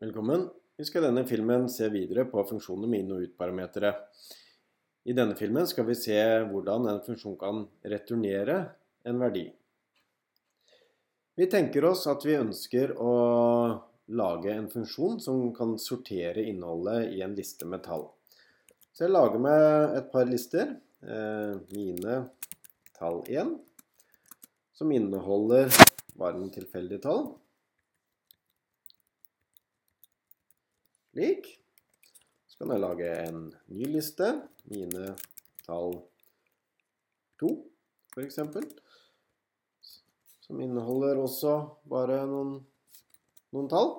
Velkommen. Vi skal i denne filmen se videre på funksjoner med inn- og ut-parametere. I denne filmen skal vi se hvordan en funksjon kan returnere en verdi. Vi tenker oss at vi ønsker å lage en funksjon som kan sortere innholdet i en liste med tall. Så jeg lager meg et par lister. Eh, mine tall 1, som inneholder bare en tilfeldig tall. Slik. Så kan jeg lage en ny liste. Mine tall 2, f.eks. Som inneholder også bare noen, noen tall.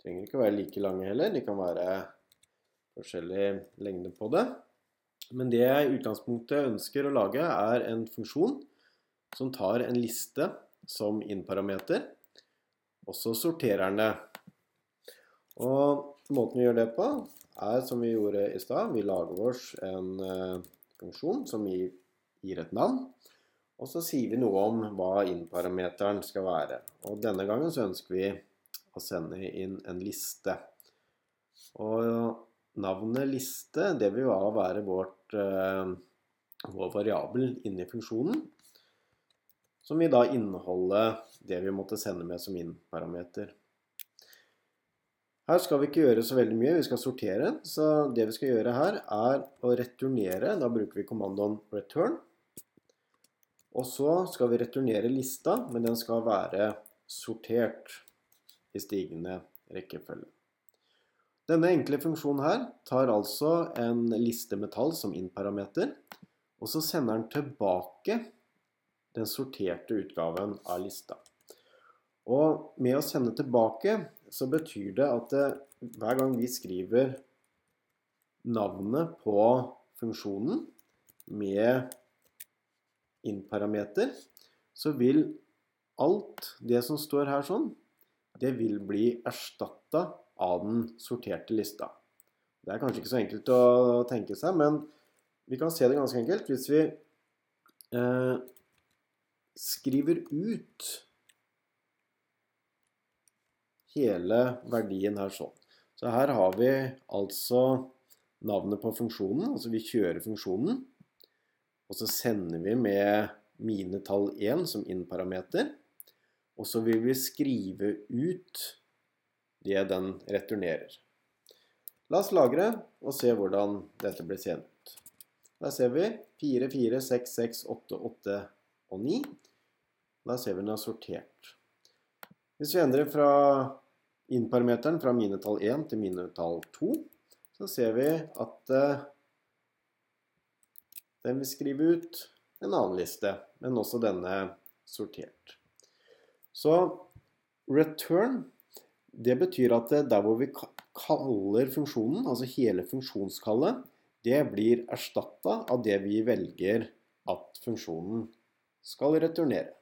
Trenger ikke være like lange heller. De kan være forskjellig lengde på det. Men det jeg i utgangspunktet ønsker å lage, er en funksjon som tar en liste som innparameter og så sorterer den det. Og måten vi gjør det på, er som vi gjorde i stad. Vi lager oss en uh, funksjon som gir, gir, et navn. Og så sier vi noe om hva innparameteren skal være. Og denne gangen så ønsker vi å sende inn en liste. Og navnet liste, det vil jo være vårt, uh, vår variabel inni funksjonen som vil da inneholde det vi måtte sende med som inn-parameter. Her skal vi ikke gjøre så veldig mye, vi skal sortere. Så det vi skal gjøre her er å returnere. Da bruker vi kommandoen return. Og så skal vi returnere lista, men den skal være sortert i stigende rekkefølge. Denne enkle funksjonen her tar altså en liste med tall som inn-parameter, og så sender den tilbake den sorterte utgaven av lista. Og med å sende tilbake så betyr det at det, hver gang vi skriver navnet på funksjonen med in-parameter, så vil alt det som står her sånn, det vil bli erstatta av den sorterte lista. Det er kanskje ikke så enkelt å tenke seg, men vi kan se det ganske enkelt. Hvis vi eh, skriver ut hele verdien her sånn. Så her har vi altså navnet på funksjonen, altså vi kjører funksjonen, og så sender vi med mine tall 1 som inn-parameter, og så vil vi skrive ut det den returnerer. La oss lagre og se hvordan dette blir seende ut. Der ser vi 4, 4, 6, 6, 8, 8 og 9. Da ser vi den er sortert. Hvis vi endrer fra innparameteren fra minetall 1 til minetall 2, så ser vi at uh, den vil skrive ut en annen liste, men også denne sortert. Så return, det betyr at der hvor vi kaller funksjonen, altså hele funksjonskallet, det blir erstatta av det vi velger at funksjonen skal returnere.